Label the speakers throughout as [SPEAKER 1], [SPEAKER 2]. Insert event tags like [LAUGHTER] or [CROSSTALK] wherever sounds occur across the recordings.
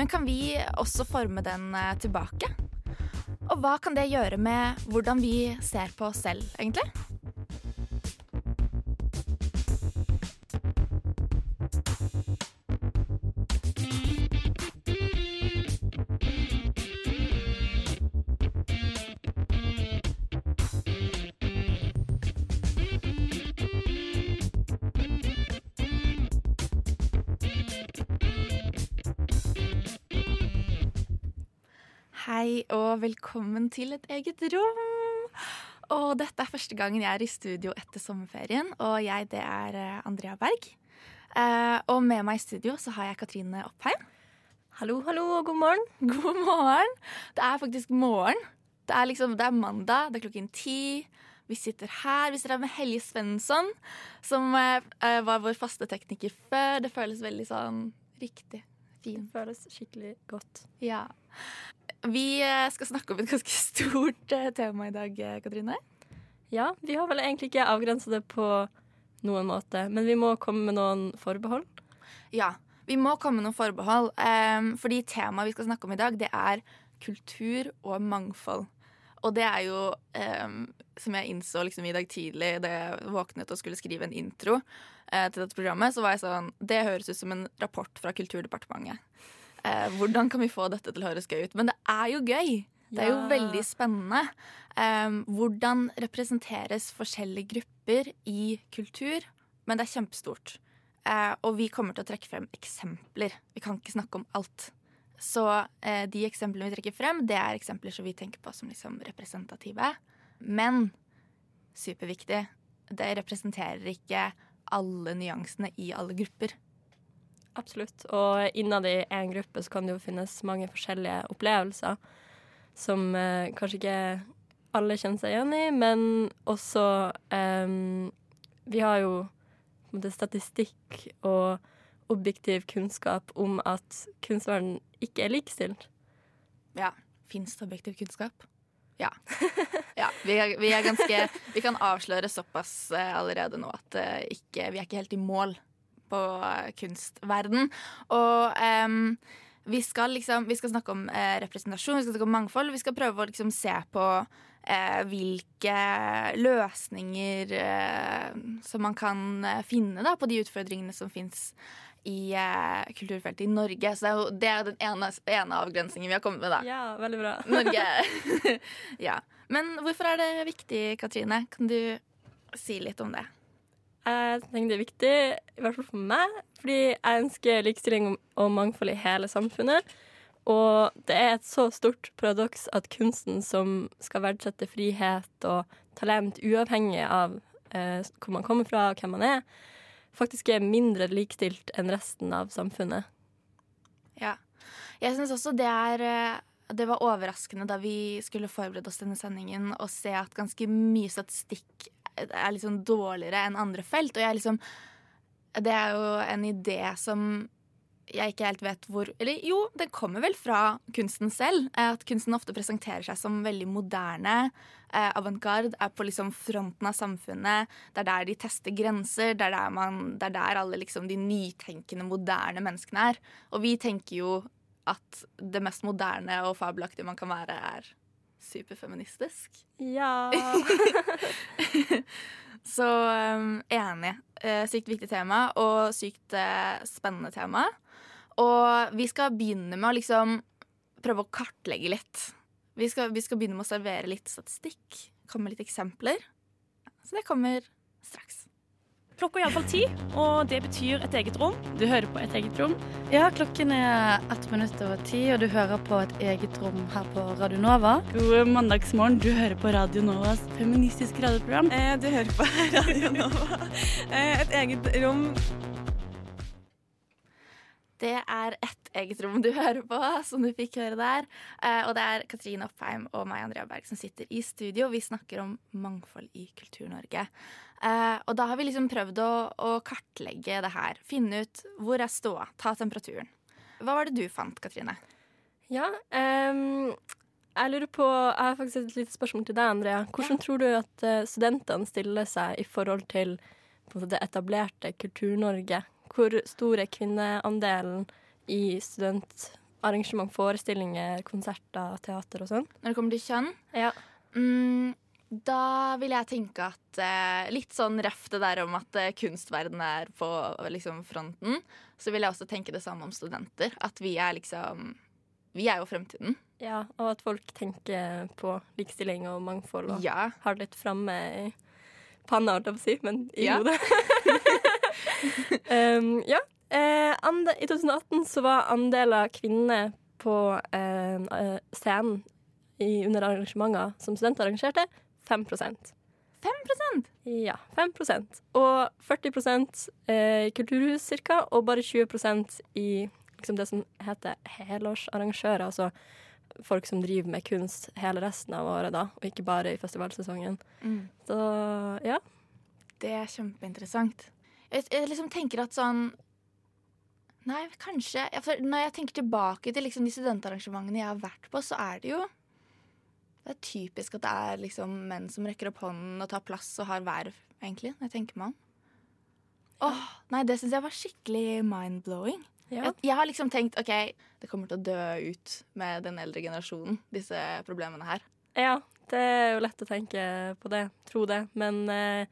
[SPEAKER 1] Men kan vi også forme den eh, tilbake? Og hva kan det gjøre med hvordan vi ser på oss selv, egentlig? Og velkommen til et eget rom. Og dette er første gangen jeg er i studio etter sommerferien, og jeg det er eh, Andrea Berg. Eh, og med meg i studio så har jeg Katrine Oppheim.
[SPEAKER 2] Hallo, hallo og god morgen.
[SPEAKER 1] God morgen. Det er faktisk morgen. Det er liksom, det er mandag, det er klokken ti. Vi sitter her. Vi sitter her med Helje Svensson, som eh, eh, var vår faste tekniker før. Det føles veldig sånn riktig.
[SPEAKER 2] Fin.
[SPEAKER 1] Det
[SPEAKER 2] føles skikkelig godt.
[SPEAKER 1] Ja. Vi eh, skal snakke om et ganske [LAUGHS] stort eh, tema i dag, eh, Katrine.
[SPEAKER 2] Ja, vi har vel egentlig ikke avgrensa det på noen måte, men vi må komme med noen forbehold.
[SPEAKER 1] Ja, vi må komme med noen forbehold. um, fordi temaet vi skal snakke om i dag, det er kultur og mangfold. Og det er jo, um, som jeg innså liksom i dag tidlig da jeg våknet og skulle skrive en intro uh, til dette programmet, så var jeg sånn Det høres ut som en rapport fra Kulturdepartementet. Eh, hvordan kan vi få dette til å høres gøy ut? Men det er jo gøy. Det er jo veldig spennende. Em, hvordan representeres forskjellige grupper i kultur? Men det er kjempestort. Eh, og vi kommer til å trekke frem eksempler. Vi kan ikke snakke om alt. Så eh, de eksemplene vi trekker frem, det er eksempler som vi tenker på som liksom representative. Men superviktig, det representerer ikke alle nyansene i alle grupper.
[SPEAKER 2] Absolutt. Og innad i én gruppe så kan det jo finnes mange forskjellige opplevelser som eh, kanskje ikke alle kjenner seg igjen i, men også eh, Vi har jo måte, statistikk og objektiv kunnskap om at kunstverden ikke er likestilt.
[SPEAKER 1] Ja. Fins det objektiv kunnskap? Ja. [LAUGHS] ja vi, er, vi er ganske Vi kan avsløre såpass eh, allerede nå at eh, ikke, vi er ikke helt i mål på eh, kunstverden. Og um, vi skal liksom Vi skal snakke om eh, representasjon, vi skal snakke om mangfold. Vi skal prøve å liksom se på eh, hvilke løsninger eh, som man kan eh, finne da, på de utfordringene som fins i eh, kulturfeltet i Norge. Så det er jo det er den ene, ene avgrensningen vi har kommet med, da.
[SPEAKER 2] Ja, veldig bra. [LAUGHS]
[SPEAKER 1] Norge. [LAUGHS] ja. Men hvorfor er det viktig, Katrine? Kan du si litt om det?
[SPEAKER 2] Jeg tenker det er viktig, i hvert fall for meg, fordi jeg ønsker likestilling og mangfold i hele samfunnet. Og det er et så stort paradoks at kunsten som skal verdsette frihet og talent uavhengig av eh, hvor man kommer fra og hvem man er, faktisk er mindre likestilt enn resten av samfunnet.
[SPEAKER 1] Ja. Jeg syns også det er eh, Det var overraskende da vi skulle forberede oss denne sendingen, å se at ganske mye statistikk er liksom dårligere enn andre felt. Og jeg liksom Det er jo en idé som jeg ikke helt vet hvor Eller jo, det kommer vel fra kunsten selv. At kunsten ofte presenterer seg som veldig moderne. Eh, Avantgarde er på liksom fronten av samfunnet. Det er der de tester grenser. Det er der, man, det er der alle liksom de nytenkende, moderne menneskene er. Og vi tenker jo at det mest moderne og fabelaktige man kan være, er superfeministisk.
[SPEAKER 2] Ja. [LAUGHS]
[SPEAKER 1] Så um, enig. Eh, sykt viktig tema, og sykt uh, spennende tema. Og vi skal begynne med å liksom prøve å kartlegge litt. Vi skal, vi skal begynne med å servere litt statistikk, komme med litt eksempler. Så det kommer straks.
[SPEAKER 3] Klokka er iallfall ti, og det betyr et eget rom. Du hører på Et eget rom.
[SPEAKER 4] Ja, klokken er ett minutt over ti, og du hører på et eget rom her på Radio Nova.
[SPEAKER 3] God mandagsmorgen. Du hører på Radio Novas feministiske radioprogram.
[SPEAKER 5] Eh, du hører på [LAUGHS] Radio Nova. Eh, et eget rom.
[SPEAKER 1] Det er et Et eget rom du hører på, som du fikk høre der. Eh, og det er Katrine Oppheim og meg, Andrea Berg, som sitter i studio. Vi snakker om mangfold i Kultur-Norge. Eh, og da har vi liksom prøvd å, å kartlegge det her. Finne ut hvor er ståa, ta temperaturen. Hva var det du fant, Katrine?
[SPEAKER 2] Ja, um, jeg lurer på Jeg har faktisk et lite spørsmål til deg, Andrea. Hvordan tror du at eh, studentene stiller seg i forhold til på det etablerte Kultur-Norge? Hvor stor er kvinneandelen i studentarrangement, forestillinger, konserter, teater og sånn?
[SPEAKER 1] Når det kommer til kjønn,
[SPEAKER 2] Ja.
[SPEAKER 1] mm, da vil jeg tenke at eh, Litt sånn røff det der om at eh, kunstverdenen er på liksom, fronten. Så vil jeg også tenke det samme om studenter. At vi er liksom Vi er jo fremtiden.
[SPEAKER 2] ja. Og at folk tenker på likestilling og mangfold og
[SPEAKER 1] Ja.
[SPEAKER 2] har det litt framme i panna, holdt jeg på å si, men i
[SPEAKER 1] Ja.
[SPEAKER 2] hodet. [LAUGHS] [LAUGHS] um, ja. Eh, I 2018 så var andelen kvinner på eh, eh, scenen i, under arrangementer som studenter arrangerte, 5%
[SPEAKER 1] 5%
[SPEAKER 2] Ja, 5% Og 40 eh, i kulturhus cirka, og bare 20 i liksom det som heter helårsarrangører. Altså folk som driver med kunst hele resten av året, da, og ikke bare i festivalsesongen.
[SPEAKER 1] mm.
[SPEAKER 2] Så ja.
[SPEAKER 1] Det er kjempeinteressant. Jeg, jeg liksom tenker at sånn Nei, kanskje ja, Når jeg tenker tilbake til liksom de studentarrangementene jeg har vært på, så er det jo Det er typisk at det er liksom menn som rekker opp hånden og tar plass og har verv, egentlig. Når jeg tenker meg om. Åh, nei, det syns jeg var skikkelig mind-blowing.
[SPEAKER 2] ja.
[SPEAKER 1] Jeg, jeg har liksom tenkt OK, det kommer til å dø ut med den eldre generasjonen, disse problemene her.
[SPEAKER 2] Ja, det er jo lett å tenke på det, tro det. Men eh,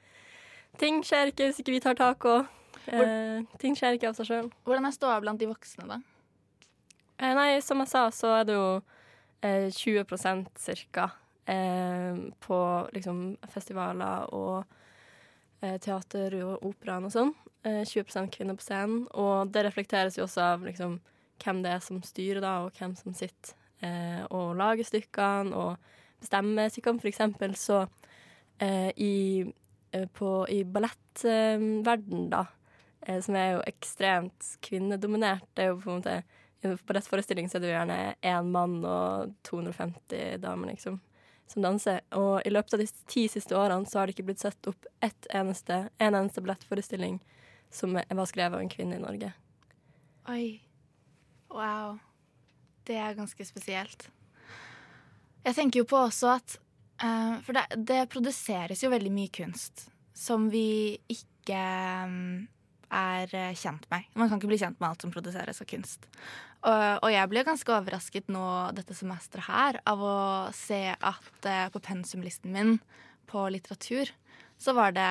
[SPEAKER 2] ting skjer ikke hvis ikke vi tar tak, og eh, ting skjer ikke av seg sjøl.
[SPEAKER 1] Hvordan er ståa blant de voksne, da?
[SPEAKER 2] Eh, nei, som jeg sa, så er det jo eh, 20 cirka eh, på liksom festivaler og eh, teater og operaen og sånn. Eh, 20 kvinner på scenen. Og det reflekteres jo også av liksom hvem det er som styrer, da, og hvem som sitter eh, og lager stykkene og bestemmer stykkene. For eksempel så eh, i, eh, på, i ballettverden, da, eh, som er jo ekstremt kvinnedominert, det er jo på en måte i forestilling så er det jo gjerne én mann og 250 damer, liksom, som danser. Og i løpet av de ti siste årene så har det ikke blitt satt opp ett eneste, en eneste ballettforestilling som var skrevet av en kvinne i Norge.
[SPEAKER 1] Oi. Wow. Det er ganske spesielt. Jeg tenker jo på også at uh, For det, det produseres jo veldig mye kunst som vi ikke mm, er eh, kjent med. Man kan ikke bli kjent med alt som produseres av kunst. Og, jeg ble ganske overrasket nå dette semesteret her av å se at eh, på pensumlisten min på litteratur så var det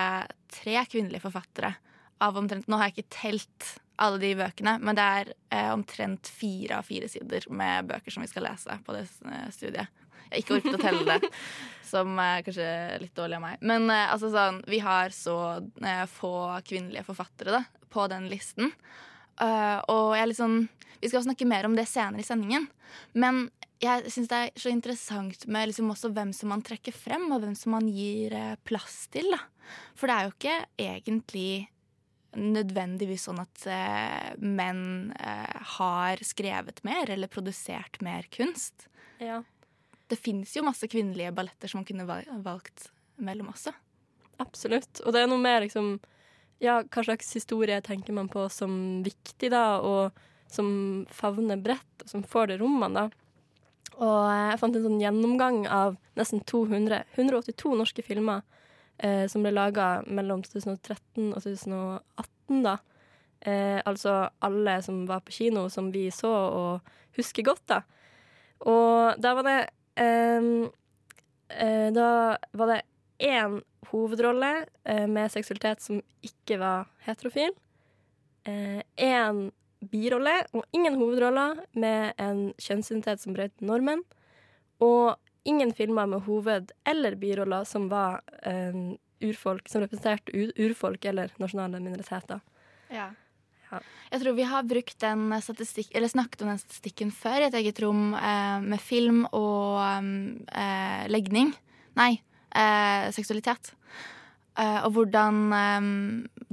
[SPEAKER 1] tre kvinnelige forfattere av omtrent Nå har jeg ikke telt alle de bøkene, men det er eh, omtrent fire av fire sider med bøker som vi skal lese på det studiet. Jeg har ikke orket å telle det, som er kanskje litt dårlig av meg. Men eh, altså sånn, vi har så eh, få kvinnelige forfattere da, på den listen. Uh, og jeg er sånn Vi skal snakke mer om det senere i sendingen. Men jeg syns det er så interessant med liksom også hvem som man trekker frem, og hvem som man gir plass til. Da. For det er jo ikke egentlig nødvendigvis sånn at eh, menn eh, har skrevet mer eller produsert mer kunst.
[SPEAKER 2] Ja.
[SPEAKER 1] Det fins jo masse kvinnelige balletter som man kunne valgt mellom også.
[SPEAKER 2] Absolutt. Og det er noe mer liksom Ja, hva slags historie tenker man på som viktig, da, og som favner bredt, og som får det rommene, da. Og jeg fant en sånn gjennomgang av nesten 200 182 norske filmer eh, som ble laga mellom 2013 og 2018, da. Eh, altså alle som var på kino, som vi så og husker godt, da. Og da var det eh, eh, Da var det én hovedrolle eh, med seksualitet som ikke var heterofil. Én birolle og ingen hovedroller med en kjønnsidentitet som brøt normen. Og ingen filmer med hoved- eller biroller som var eh, urfolk, som representerte urfolk eller nasjonale minoriteter.
[SPEAKER 1] Ja.
[SPEAKER 2] Ja.
[SPEAKER 1] Jeg tror vi har brukt den statistikk, eller snakket om den statistikken før i et eget rom eh, med film og eh, legning. Nei, eh, seksualitet. Eh, og hvordan eh,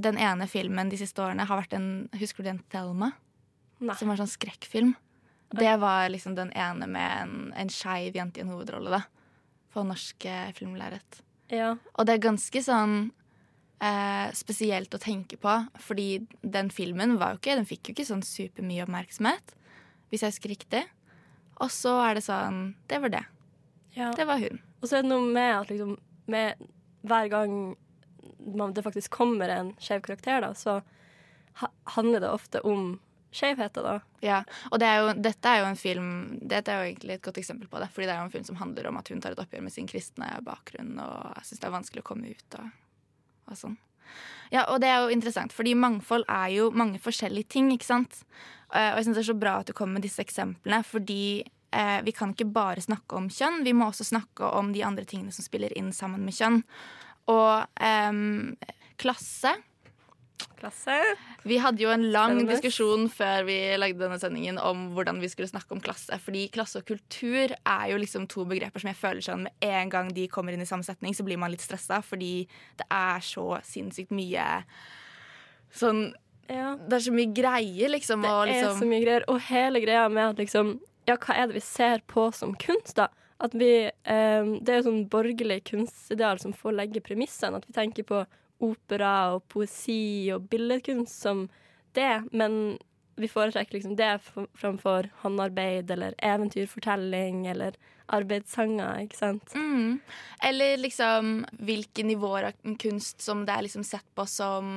[SPEAKER 1] den ene filmen de siste årene har vært en Husker du den Thelma?
[SPEAKER 2] Nei.
[SPEAKER 1] som var sånn skrekkfilm. Det var liksom den ene med en, en skeiv jente i en hovedrolle, da. På norske filmlerret.
[SPEAKER 2] Ja.
[SPEAKER 1] Og det er ganske sånn eh, spesielt å tenke på, fordi den filmen var jo ikke Den fikk jo ikke sånn supermye oppmerksomhet, hvis jeg husker riktig. Og så er det sånn Det var det.
[SPEAKER 2] ja.
[SPEAKER 1] Det var hun.
[SPEAKER 2] Og så er det noe med at liksom med hver gang man, det faktisk kommer en skeiv karakter, da, så ha, handler det ofte om skjevheter, da.
[SPEAKER 1] Ja, og det er jo, dette er jo en film Dette er jo egentlig et godt eksempel på det. Fordi det er jo en film som handler om at hun tar et oppgjør med sin kristne bakgrunn, og jeg syns det er vanskelig å komme ut og, og sånn. Ja, og det er jo interessant, fordi mangfold er jo mange forskjellige ting, ikke sant. Eh, Og jeg syns det er så bra at du kommer med disse eksemplene, fordi eh, vi kan ikke bare snakke om kjønn, vi må også snakke om de andre tingene som spiller inn sammen med kjønn. Og eh, klasse
[SPEAKER 2] Klasse.
[SPEAKER 1] vi hadde jo en lang
[SPEAKER 2] Spennende.
[SPEAKER 1] diskusjon før vi lagde denne sendingen om hvordan vi skulle snakke om klasse. Fordi klasse og kultur er jo liksom to begreper som jeg føler sånn med en gang de kommer inn i samme setning, så blir man litt stressa fordi det er så sinnssykt mye sånn
[SPEAKER 2] Ja.
[SPEAKER 1] Det er så mye greier, liksom.
[SPEAKER 2] Det
[SPEAKER 1] og
[SPEAKER 2] er
[SPEAKER 1] liksom
[SPEAKER 2] så mye greier. Og hele greia med at liksom Ja, hva er det vi ser på som kunst, da? At vi eh, Det er jo sånn borgerlig kunstideal som får legge premissene. At vi tenker på opera og poesi og billedkunst som det, men vi foretrekker liksom det framfor håndarbeid eller eventyrfortelling eller arbeidssanger, ikke sant?
[SPEAKER 1] Mm. Eller liksom hvilke nivåer av kunst som det er liksom sett på som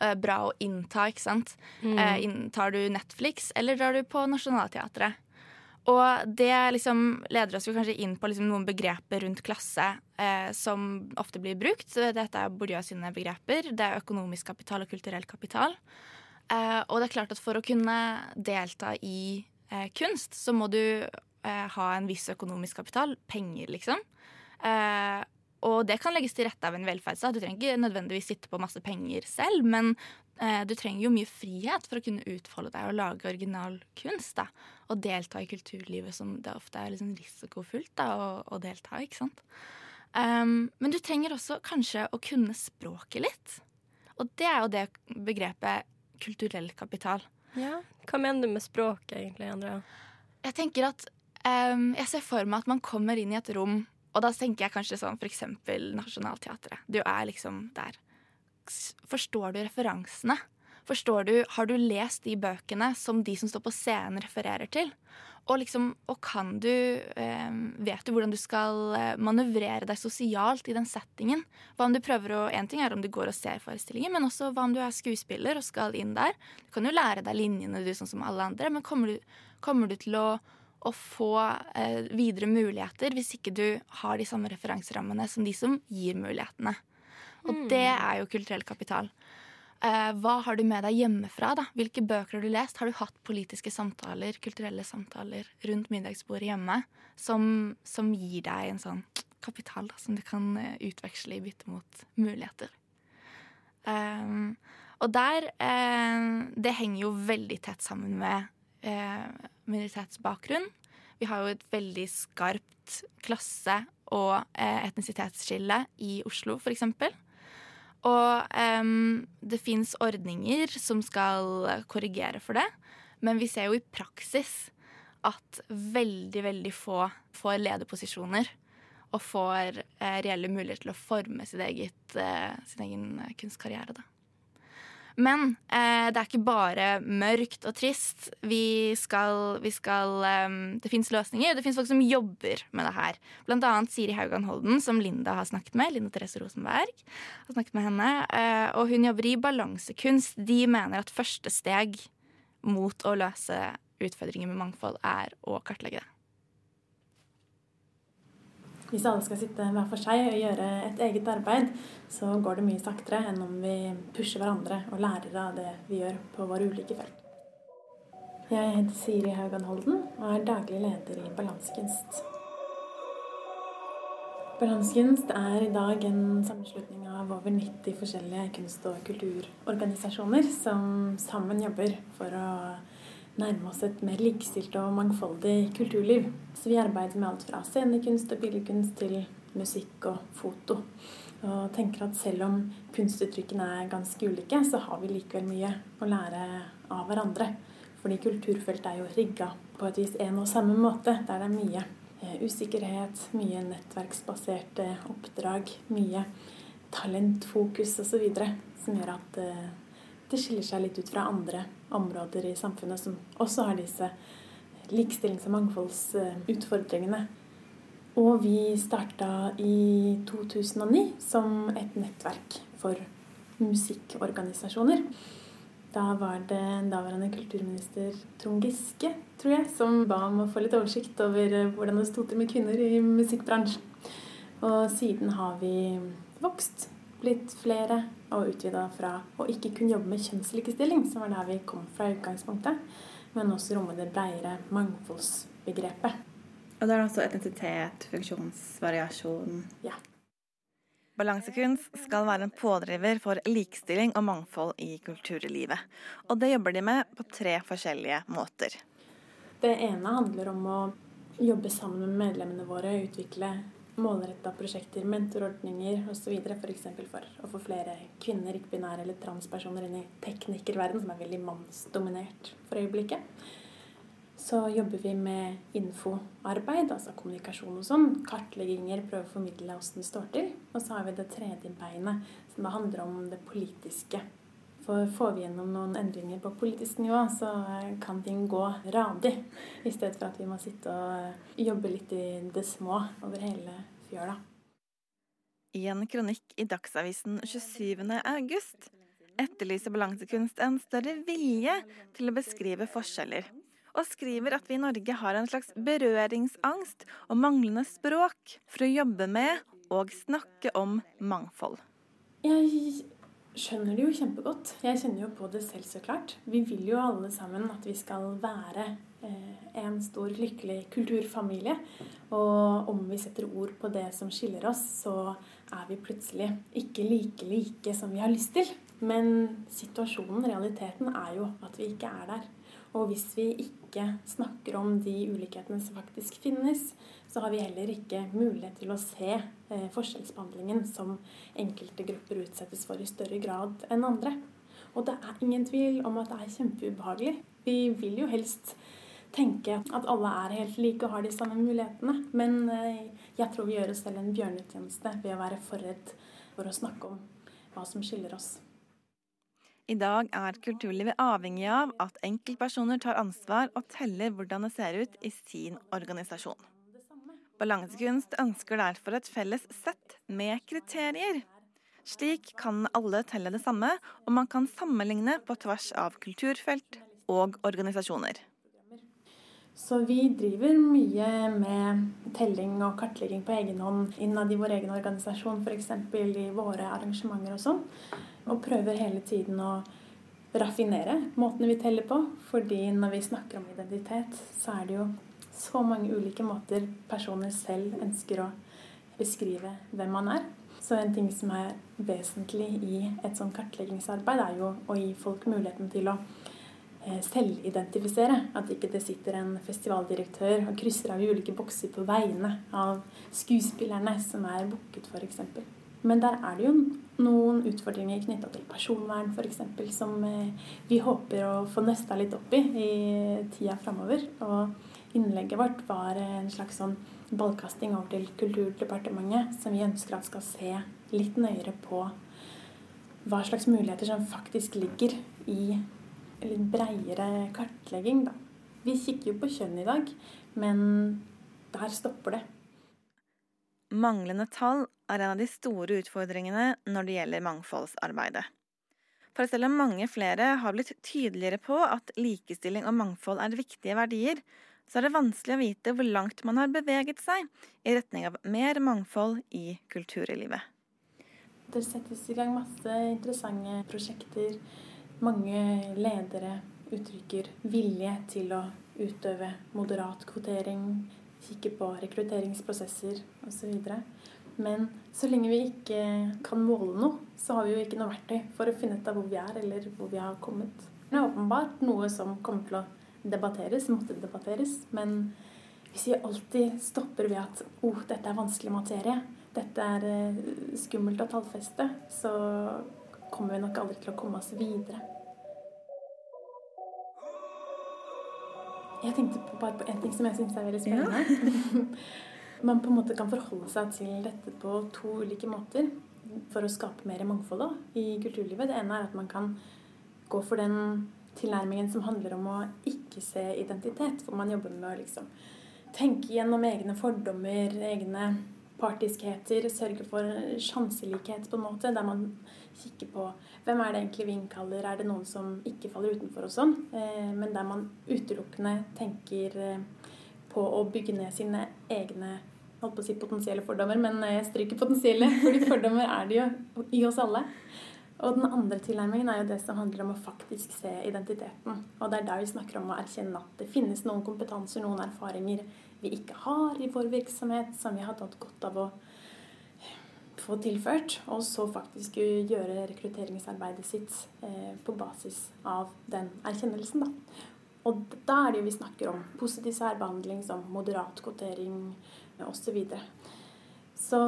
[SPEAKER 1] uh, bra å innta, ikke sant. Eh, inntar du Netflix, eller drar du på Nationaltheatret? Og det liksom leder oss jo kanskje inn på liksom noen begreper rundt klasse eh, som ofte blir brukt. Dette er Bourdieu sine begreper. Det er økonomisk kapital og kulturell kapital. Eh, og det er klart at for å kunne delta i eh, kunst, så må du eh, ha en viss økonomisk kapital. Penger, liksom. Eh, og det kan legges til rette av en velferdsstat. Du trenger ikke nødvendigvis sitte på masse penger selv, men eh, du trenger jo mye frihet for å kunne utfolde deg og lage original kunst. da. Og delta i kulturlivet som det ofte er liksom risikofullt da, å, å delta i. ikke sant? Um, men du trenger også kanskje å kunne språket litt. Og det er jo det begrepet kulturell kapital.
[SPEAKER 2] Ja. Hva mener du med språket, egentlig, Andrea?
[SPEAKER 1] Jeg tenker at um, Jeg ser for meg at man kommer inn i et rom, og da tenker jeg kanskje sånn eksempel Nationaltheatret. Du er liksom der. Forstår du referansene? Forstår du, Har du lest de bøkene som de som står på scenen, refererer til? Og, liksom, og kan du eh, Vet du hvordan du skal eh, manøvrere deg sosialt i den settingen? Hva om du prøver å, En ting er om du går og ser forestillingen, men også hva om du er skuespiller og skal inn der? Du kan jo lære deg linjene, du, sånn som alle andre, men kommer du, kommer du til å, å få eh, videre muligheter hvis ikke du har de samme referanserammene som de som gir mulighetene? Og det er jo kulturell kapital. Eh, hva har du med deg hjemmefra? da? Hvilke bøker har du lest? Har du hatt politiske samtaler, kulturelle samtaler rundt middagsbordet hjemme som, som gir deg en sånn kapital da, som du kan eh, utveksle i bytte mot muligheter? Um, og der eh, Det henger jo veldig tett sammen med eh, minoritetsbakgrunn. Vi har jo et veldig skarpt klasse- og eh, etnisitetsskille i Oslo, eksempel. Og um, det fins ordninger som skal korrigere for det, men vi ser jo i praksis at veldig, veldig få får lederposisjoner og får eh, reelle muligheter til å forme eget, eh, sin egen kunstkarriere. Da. Men eh, det er ikke bare mørkt og trist. Vi skal, vi skal em, Det fins løsninger. Det fins folk som jobber med det her. Blant annet Siri Haugan Holden, som Linda har snakket med. Linda Therese Rosenberg har snakket med henne. eh, og hun jobber i balansekunst. De mener at første steg mot å løse utfordringer med mangfold er å kartlegge det.
[SPEAKER 6] Hvis alle skal sitte hver for seg og gjøre et eget arbeid, så går det mye saktere enn om vi pusher hverandre og lærer av det vi gjør på våre ulike felt. Jeg heter Siri Haugan Holden og er daglig leder i Balansekunst. Balansekunst er i dag en sammenslutning av over 90 forskjellige kunst- og kulturorganisasjoner som sammen jobber for å nærme oss et mer likestilt og mangfoldig kulturliv. Så vi arbeider med alt fra scenekunst og billedkunst til musikk og foto. Og tenker at selv om kunstuttrykkene er ganske ulike, så har vi likevel mye å lære av hverandre. Fordi kulturfeltet er jo rigga på et vis en og samme måte, der det er mye eh, usikkerhet, mye nettverksbaserte oppdrag, mye talentfokus osv. som gjør at eh, det skiller seg litt ut fra andre områder i samfunnet som også har disse likestillings- og mangfoldsutfordringene. Og vi starta i 2009 som et nettverk for musikkorganisasjoner. Da var det daværende kulturminister Trond Giske, tror jeg, som ba om å få litt oversikt over eh, hvordan det sto til med kvinner i musikkbransjen. Og siden har vi vokst, blitt flere og utvida fra å ikke kun jobbe med kjønnslikestilling, som var der vi kom fra i utgangspunktet, men også romme det bredere mangfoldsbegrepet.
[SPEAKER 5] Og da er det også etnisitet, funksjonsvariasjon
[SPEAKER 6] Ja.
[SPEAKER 7] Balansekunst skal være en pådriver for likestilling og mangfold i kulturlivet. Og det jobber de med på tre forskjellige måter.
[SPEAKER 6] Det ene handler om å jobbe sammen med medlemmene våre, utvikle målretta prosjekter, mentorordninger osv. F.eks. For, for å få flere kvinner, ikke-binære eller transpersoner inn i teknikerverdenen, som er veldig mannsdominert for øyeblikket. Så jobber vi med infoarbeid, altså kommunikasjon og sånn. Kartlegginger, prøve å formidle åssen det står til. Og så har vi det tredje beinet, som handler om det politiske. For får vi gjennom noen endringer på politisk nivå, så kan ting gå radig. I stedet for at vi må sitte og jobbe litt i det små over hele fjøla.
[SPEAKER 7] I en kronikk i Dagsavisen 27. august etterlyser Balansekunst en større vilje til å beskrive forskjeller og skriver at vi i Norge har en slags berøringsangst og manglende språk for å jobbe med og snakke om mangfold.
[SPEAKER 6] Jeg skjønner det jo kjempegodt. Jeg kjenner jo på det selv, så klart. Vi vil jo alle sammen at vi skal være eh, en stor, lykkelig kulturfamilie. Og om vi setter ord på det som skiller oss, så er vi plutselig ikke like like som vi har lyst til. Men situasjonen, realiteten, er jo at vi ikke er der. Og hvis vi ikke snakker om de ulikhetene som faktisk finnes, så har vi heller ikke mulighet til å se eh, forskjellsbehandlingen som enkelte grupper utsettes for i større grad enn andre. Og det er ingen tvil om at det er kjempeubehagelig. Vi vil jo helst tenke at alle er helt like og har de samme mulighetene. Men eh, jeg tror vi gjør oss selv en bjørnetjeneste ved å være for redd for å snakke om hva som skiller oss.
[SPEAKER 7] I dag er kulturlivet avhengig av at enkeltpersoner tar ansvar og teller hvordan det ser ut i sin organisasjon. Balansekunst ønsker derfor et felles sett med kriterier. Slik kan alle telle det samme, og man kan sammenligne på tvers av kulturfelt og organisasjoner.
[SPEAKER 6] Så vi driver mye med telling og kartlegging på egen hånd innad i vår egen organisasjon, f.eks. i våre arrangementer og sånn. Og prøver hele tiden å raffinere måtene vi teller på. Fordi når vi snakker om identitet, så er det jo så mange ulike måter personer selv ønsker å beskrive hvem man er. Så en ting som er vesentlig i et sånt kartleggingsarbeid, er jo å gi folk muligheten til å Eh, selvidentifisere. At ikke det sitter en festivaldirektør og krysser av ulike bokser på vegne av skuespillerne som er booket, f.eks. Men der er det jo noen utfordringer knytta til personvern, f.eks., som eh, vi håper å få nøsta litt opp i i tida framover. Og innlegget vårt var en slags sånn ballkasting over til Kulturdepartementet, som vi ønsker at skal se litt nøyere på hva slags muligheter som faktisk ligger i litt breiere kartlegging, da. Vi kikker jo på kjønn i dag, men der stopper det.
[SPEAKER 7] Manglende tall er en av de store utfordringene når det gjelder mangfoldsarbeidet. For selv om mange flere har blitt tydeligere på at likestilling og mangfold er viktige verdier, så er det vanskelig å vite hvor langt man har beveget seg i retning av mer mangfold i kulturlivet.
[SPEAKER 6] Det settes i gang masse interessante prosjekter mange ledere uttrykker vilje til å utøve moderat kvotering, kikke på rekrutteringsprosesser osv. Men så lenge vi ikke kan måle noe, så har vi jo ikke noe verktøy for å finne ut av hvor vi er, eller hvor vi har kommet. Det er åpenbart noe som kommer til å debatteres, måtte debatteres. Men hvis vi alltid stopper ved at oh, dette er vanskelig materie, dette er eh, skummelt å tallfeste, så kommer vi nok aldri til å komme oss videre. Jeg tenkte på bare på en ting som jeg syns er veldig spennende. [LAUGHS] Man på en måte kan forholde seg til dette på to ulike måter for å skape mer mangfold da, i kulturlivet. Det ene er at man kan gå for den tilnærmingen som handler om å ikke se identitet. Hvor man jobber med å liksom tenke gjennom egne fordommer, egne partiskheter, sørge for sjanselikhet på en måte, der man kikker på hvem er det egentlig vi innkaller, er det noen som ikke faller utenfor og sånn, eh, men der man utelukkende tenker eh, på å bygge ned sine egne holdt på å si potensielle fordommer, men jeg stryker potensielle, fordi fordommer er det jo i oss alle. Og den andre tilnærmingen er jo det som handler om å faktisk se identiteten. Og det er da vi snakker om å erkjenne at det finnes noen kompetanser, noen erfaringer vi ikke har i vår virksomhet, som vi hadde hatt godt av å få tilført. Og så faktisk gjøre rekrutteringsarbeidet sitt eh, på basis av den erkjennelsen, da. Og da er det jo vi snakker om positiv særbehandling som moderat kvotering osv. Så, videre. så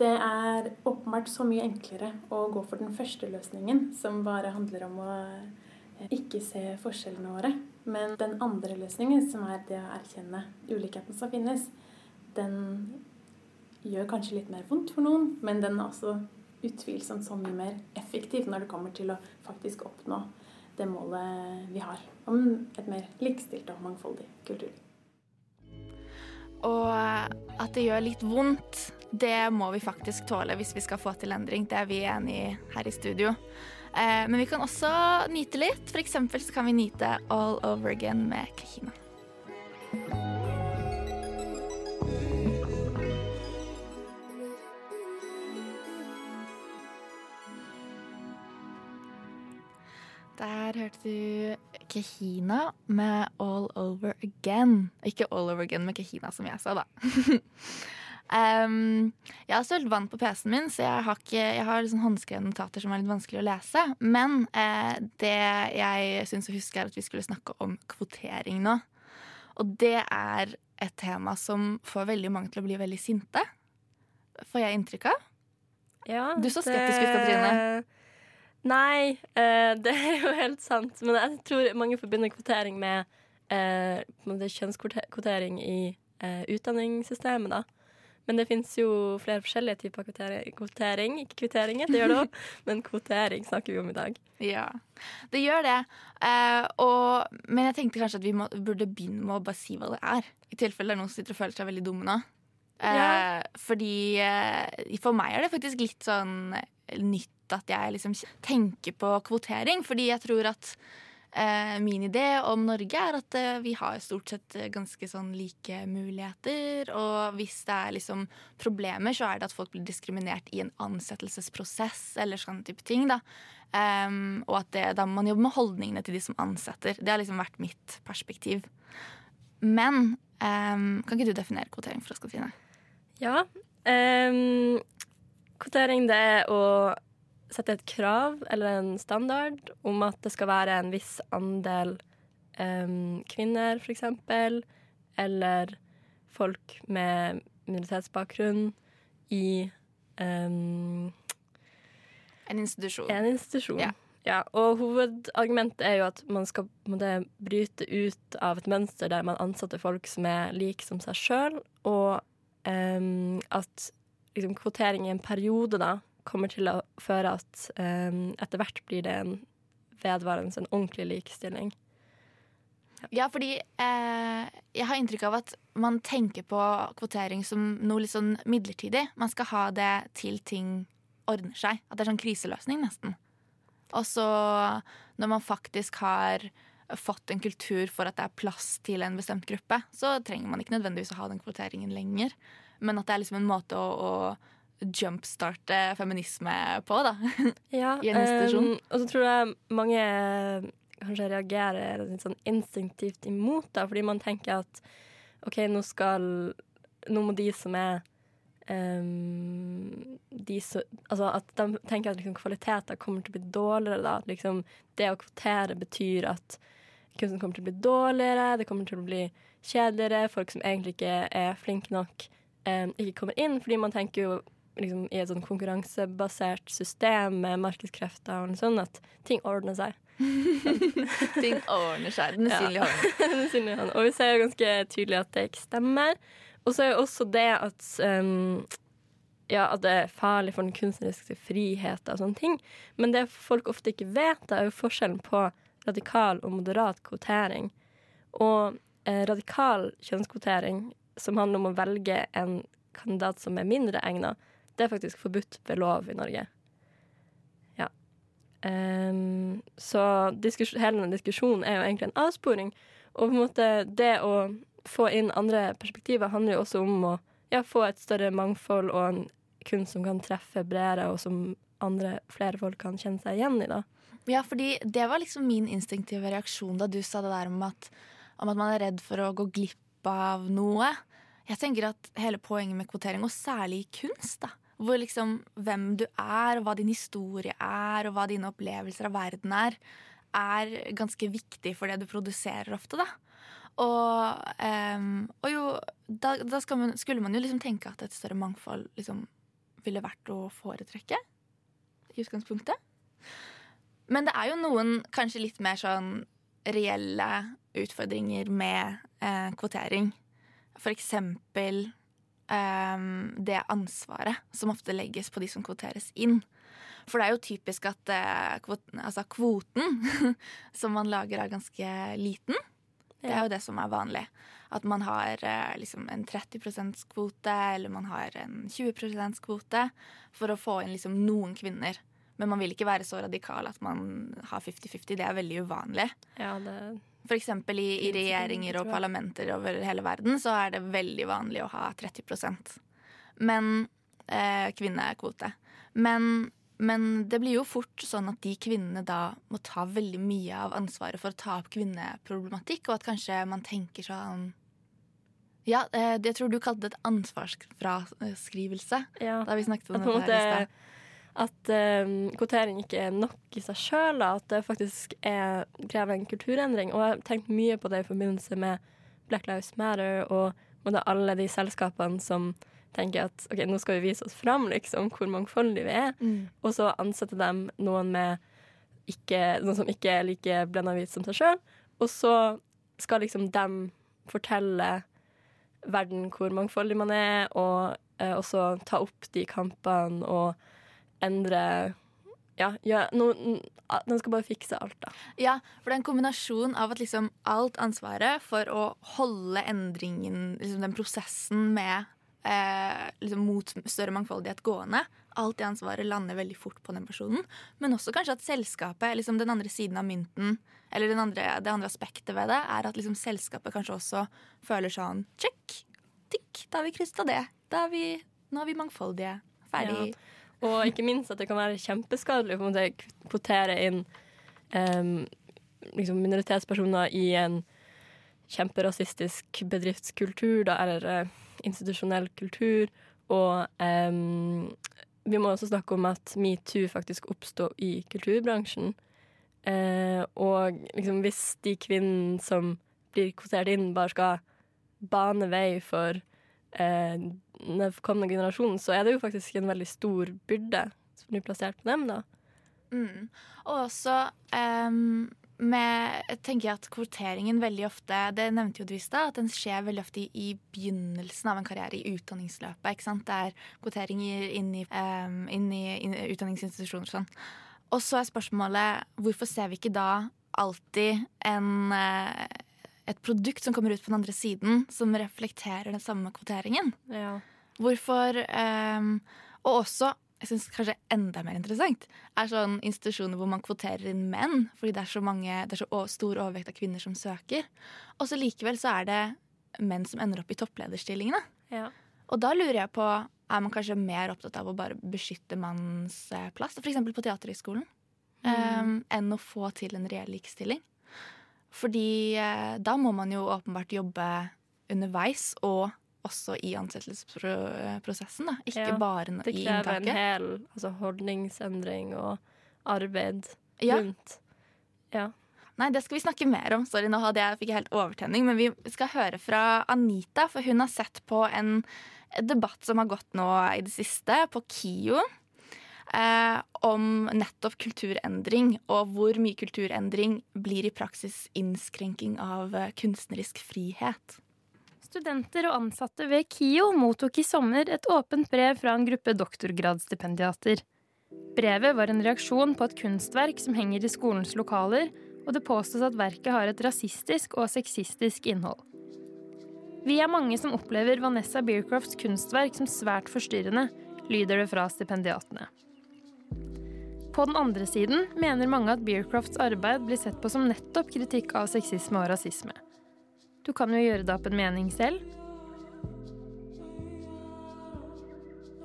[SPEAKER 6] det er åpenbart så mye enklere å gå for den første løsningen, som bare handler om å eh, ikke se forskjellene våre. Men den andre løsningen, som er det å erkjenne ulikheten som finnes, den gjør kanskje litt mer vondt for noen, men den er også utvilsomt så mye mer effektiv når det kommer til å faktisk oppnå det målet vi har om et mer likestilt og mangfoldig kulturliv.
[SPEAKER 1] Og at det gjør litt vondt, det må vi faktisk tåle hvis vi skal få til endring. Det er vi enige i her i studio. Eh, men vi kan også nyte litt. For eksempel så kan vi nyte All Over Again med Kahina. Der hørte du Kahina med All Over Again. Ikke All Over Again med Kahina, som jeg sa, da. [LAUGHS] um, jeg har sølt vann på PC-en min, så jeg har, ikke, jeg har liksom håndskrevne notater som er litt vanskelig å lese. Men uh, det jeg syns å huske, er at vi skulle snakke om kvotering nå. Og det er et tema som får veldig mange til å bli veldig sinte. Får jeg inntrykk av?
[SPEAKER 2] Ja,
[SPEAKER 1] du så skeptisk ut, Katrine.
[SPEAKER 2] Nei, uh, det er jo helt sant. Men jeg tror mange forbinder kvotering med uh, kjønnskvotering i uh, utdanningssystemet, da. Men det fins jo flere forskjellige typer kvotering. kvotering. Ikke kvitteringer, det gjør det òg, [LAUGHS] men kvotering snakker vi om i dag.
[SPEAKER 1] Ja, det gjør det. Uh, og, men jeg tenkte kanskje at vi må, burde begynne med å bare si hva det er. I tilfelle det er noen som sitter og føler seg veldig dumme nå. Ja. Eh, fordi uh, for meg er det faktisk litt sånn nytt at jeg liksom tenker på kvotering, fordi jeg tror at min idé om Norge er at eh, vi har stort sett ganske sånn like muligheter. Og hvis det er liksom problemer, så er det at folk blir diskriminert i en ansettelsesprosess eller sånne type ting. da. Um, og at det, da må man jobbe med holdningene til de som ansetter. Det har liksom vært mitt perspektiv. Men um, kan ikke du definere kvotering for oss, Katrine?
[SPEAKER 2] Ja. Um, kvotering det er å sette et krav eller en standard om at det skal være en viss andel um, kvinner, f.eks., eller folk med minoritetsbakgrunn i um,
[SPEAKER 1] En institusjon.
[SPEAKER 2] En institusjon.
[SPEAKER 1] Ja.
[SPEAKER 2] ja. Og hovedargumentet er jo at man skal måtte, bryte ut av et mønster der man ansetter folk som er like som seg sjøl, og um, at liksom, kvotering i en periode da kommer til å føre at um, etter hvert blir det en vedvarende, en ordentlig likestilling.
[SPEAKER 1] Ja, ja fordi eh, jeg har inntrykk av at man tenker på kvotering som noe litt sånn midlertidig. Man skal ha det til ting ordner seg. At det er sånn kriseløsning, nesten. Og så, når man faktisk har fått en kultur for at det er plass til en bestemt gruppe, så trenger man ikke nødvendigvis å ha den kvoteringen lenger. Men at det er liksom en måte å, å jumpstarte feminisme på, da. [LAUGHS]
[SPEAKER 2] Ja,
[SPEAKER 1] I en institusjon.
[SPEAKER 2] Um, og så tror jeg mange kanskje reagerer litt sånn instinktivt imot, da, fordi man tenker at OK, nå skal Nå må de som er um, de som, altså at de tenker at liksom, kvaliteter kommer til å bli dårligere. Da. Liksom, det å kvotere betyr at kunsten kommer til å bli dårligere, det kommer til å bli kjedeligere, folk som egentlig ikke er flinke nok, um, ikke kommer inn. Fordi man tenker jo liksom, i et sånn konkurransebasert system med markedskrefter og sånn, at ting ordner seg. [LAUGHS]
[SPEAKER 1] Ting ordner seg. Den usynlige hånden. [LAUGHS]
[SPEAKER 2] Den. Og vi ser jo ganske tydelig at det ikke stemmer. Og så er jo også det at um, ja, at det er farlig for den kunstneriske friheten og sånne ting. Men det folk ofte ikke vet, er jo forskjellen på radikal og moderat kvotering. Og eh, radikal kjønnskvotering, som handler om å velge en kandidat som er mindre egnet, det er faktisk forbudt ved lov i Norge. Ja. Um, så hele denne diskusjonen er jo egentlig en avsporing. Og på en måte det å få inn andre perspektiver handler jo også om å ja, få et større mangfold og en kunst som kan treffe bredere, og som andre, flere folk kan kjenne seg igjen i. da.
[SPEAKER 1] Ja, fordi det var liksom min instinktive reaksjon da du sa det der om at, om at man er redd for å gå glipp av noe. Jeg tenker at hele poenget med kvotering, og særlig i kunst, da, hvor liksom hvem du er, og hva din historie er, og hva dine opplevelser av verden er, er ganske viktig for det du produserer ofte, da. Og, um, og jo, da, da man, skulle man jo liksom tenke at et større mangfold liksom ville vært å foretrekke i utgangspunktet. Men det er jo noen kanskje litt mer sånn reelle utfordringer med eh, kvotering. For eksempel eh, det ansvaret som ofte legges på de som kvoteres inn. For det er jo typisk at uh, kvoten, altså kvoten [LAUGHS] som man lager, er ganske liten. Det er jo det som er vanlig. At man har eh, liksom en 30 %-kvote eller man har en 20 %-kvote for å få inn liksom noen kvinner. Men man vil ikke være så radikal at man har 50-50. Det er veldig uvanlig.
[SPEAKER 2] Ja, det...
[SPEAKER 1] Eksempel i, i regjeringer og parlamenter over hele verden så er det veldig vanlig å ha 30% Men eh, kvinnekvote. Men, men det blir jo fort sånn at de kvinnene da må ta veldig mye av ansvaret for å ta opp kvinneproblematikk, og at kanskje man tenker sånn ja, eh, jeg tror du kalte det et ansvarsfraskrivelse.
[SPEAKER 2] Ja.
[SPEAKER 1] Da vi snakket om det her i stad.
[SPEAKER 2] At uh, kvotering ikke er nok i seg sjøl, at det faktisk er, krever en kulturendring. Og jeg har tenkt mye på det i forbindelse med Black Lives Matter og med alle de selskapene som tenker at ok, nå skal vi vise oss fram, liksom, hvor mangfoldige vi er.
[SPEAKER 1] Mm.
[SPEAKER 2] Og så ansette dem noen med ikke, noen som ikke er like blenda hvit som seg sjøl. Og så skal liksom dem fortelle verden hvor mangfoldig man er, og uh, også ta opp de kampene og endre Ja, ja no, den skal bare fikse alt, da.
[SPEAKER 1] Ja, for det er en kombinasjon av at liksom alt ansvaret for å holde endringen, liksom den prosessen med eh, liksom mot større mangfoldighet gående, alt det ansvaret lander veldig fort på den personen. Men også kanskje at selskapet, liksom den andre siden av mynten, eller den andre, det andre aspektet ved det, er at liksom selskapet kanskje også føler sånn Check! Tikk! Da har vi kryssa det. Da er vi, nå er vi mangfoldige. Ferdig.
[SPEAKER 2] Ja. Og ikke minst at det kan være kjempeskadelig å kvotere inn um, liksom minoritetspersoner i en kjemperasistisk bedriftskultur, da, eller uh, institusjonell kultur. Og um, vi må også snakke om at metoo faktisk oppsto i kulturbransjen. Uh, og liksom hvis de kvinnene som blir kvotert inn, bare skal bane vei for eh, den kommende generasjonen, så er det jo faktisk en veldig stor byrde som blir plassert på dem, da.
[SPEAKER 1] Mm. Og også um, med, jeg at kvoteringen veldig ofte Det nevnte jo du i stad, at den skjer veldig ofte i, begynnelsen av en karriere, i utdanningsløpet. ikke sant? Det er kvoteringer inn i, um, inn i, inn utdanningsinstitusjoner og sånn. Og så er spørsmålet hvorfor ser vi ikke da alltid en eh, et produkt som kommer ut på den andre siden, som reflekterer den samme kvoteringen.
[SPEAKER 2] Ja.
[SPEAKER 1] Hvorfor um, Og også, jeg syns kanskje enda mer interessant, er sånn institusjoner hvor man kvoterer inn menn, fordi det er så, mange, det er så stor overvekt av kvinner som søker. Og så likevel så er det menn som ender opp i topplederstillingene.
[SPEAKER 2] Ja.
[SPEAKER 1] Og da lurer jeg på, er man kanskje mer opptatt av å bare beskytte mannens eh, plass, f.eks. på Teaterhøgskolen, ehm, enn å få til en reell likestilling? Fordi eh, da må man jo åpenbart jobbe underveis og også i ansettelsesprosessen. da. Ikke
[SPEAKER 2] Ja,
[SPEAKER 1] bare
[SPEAKER 2] Det krever en hel altså, holdningsendring og arbeid
[SPEAKER 1] Ja.
[SPEAKER 2] rundt. Ja.
[SPEAKER 1] Nei, det skal vi snakke mer om. Sorry, nå hadde jeg, fikk jeg helt overtenning. Men vi skal høre fra Anita, for hun har sett på en debatt som har gått nå i det siste, på KIO. Eh, om nettopp kulturendring, og hvor mye kulturendring blir i praksis innskrenking av eh, kunstnerisk frihet.
[SPEAKER 8] Studenter og ansatte ved KIO mottok i sommer et åpent brev fra en gruppe doktorgradsstipendiater. Brevet var en reaksjon på et kunstverk som henger i skolens lokaler, og det påstås at verket har et rasistisk og sexistisk innhold. Vi er mange som opplever Vanessa Beercrofts kunstverk som svært forstyrrende, lyder det fra stipendiatene. På den andre siden mener mange at Beercrofts arbeid blir sett på som nettopp kritikk av sexisme og rasisme. Du kan jo gjøre deg opp en mening selv.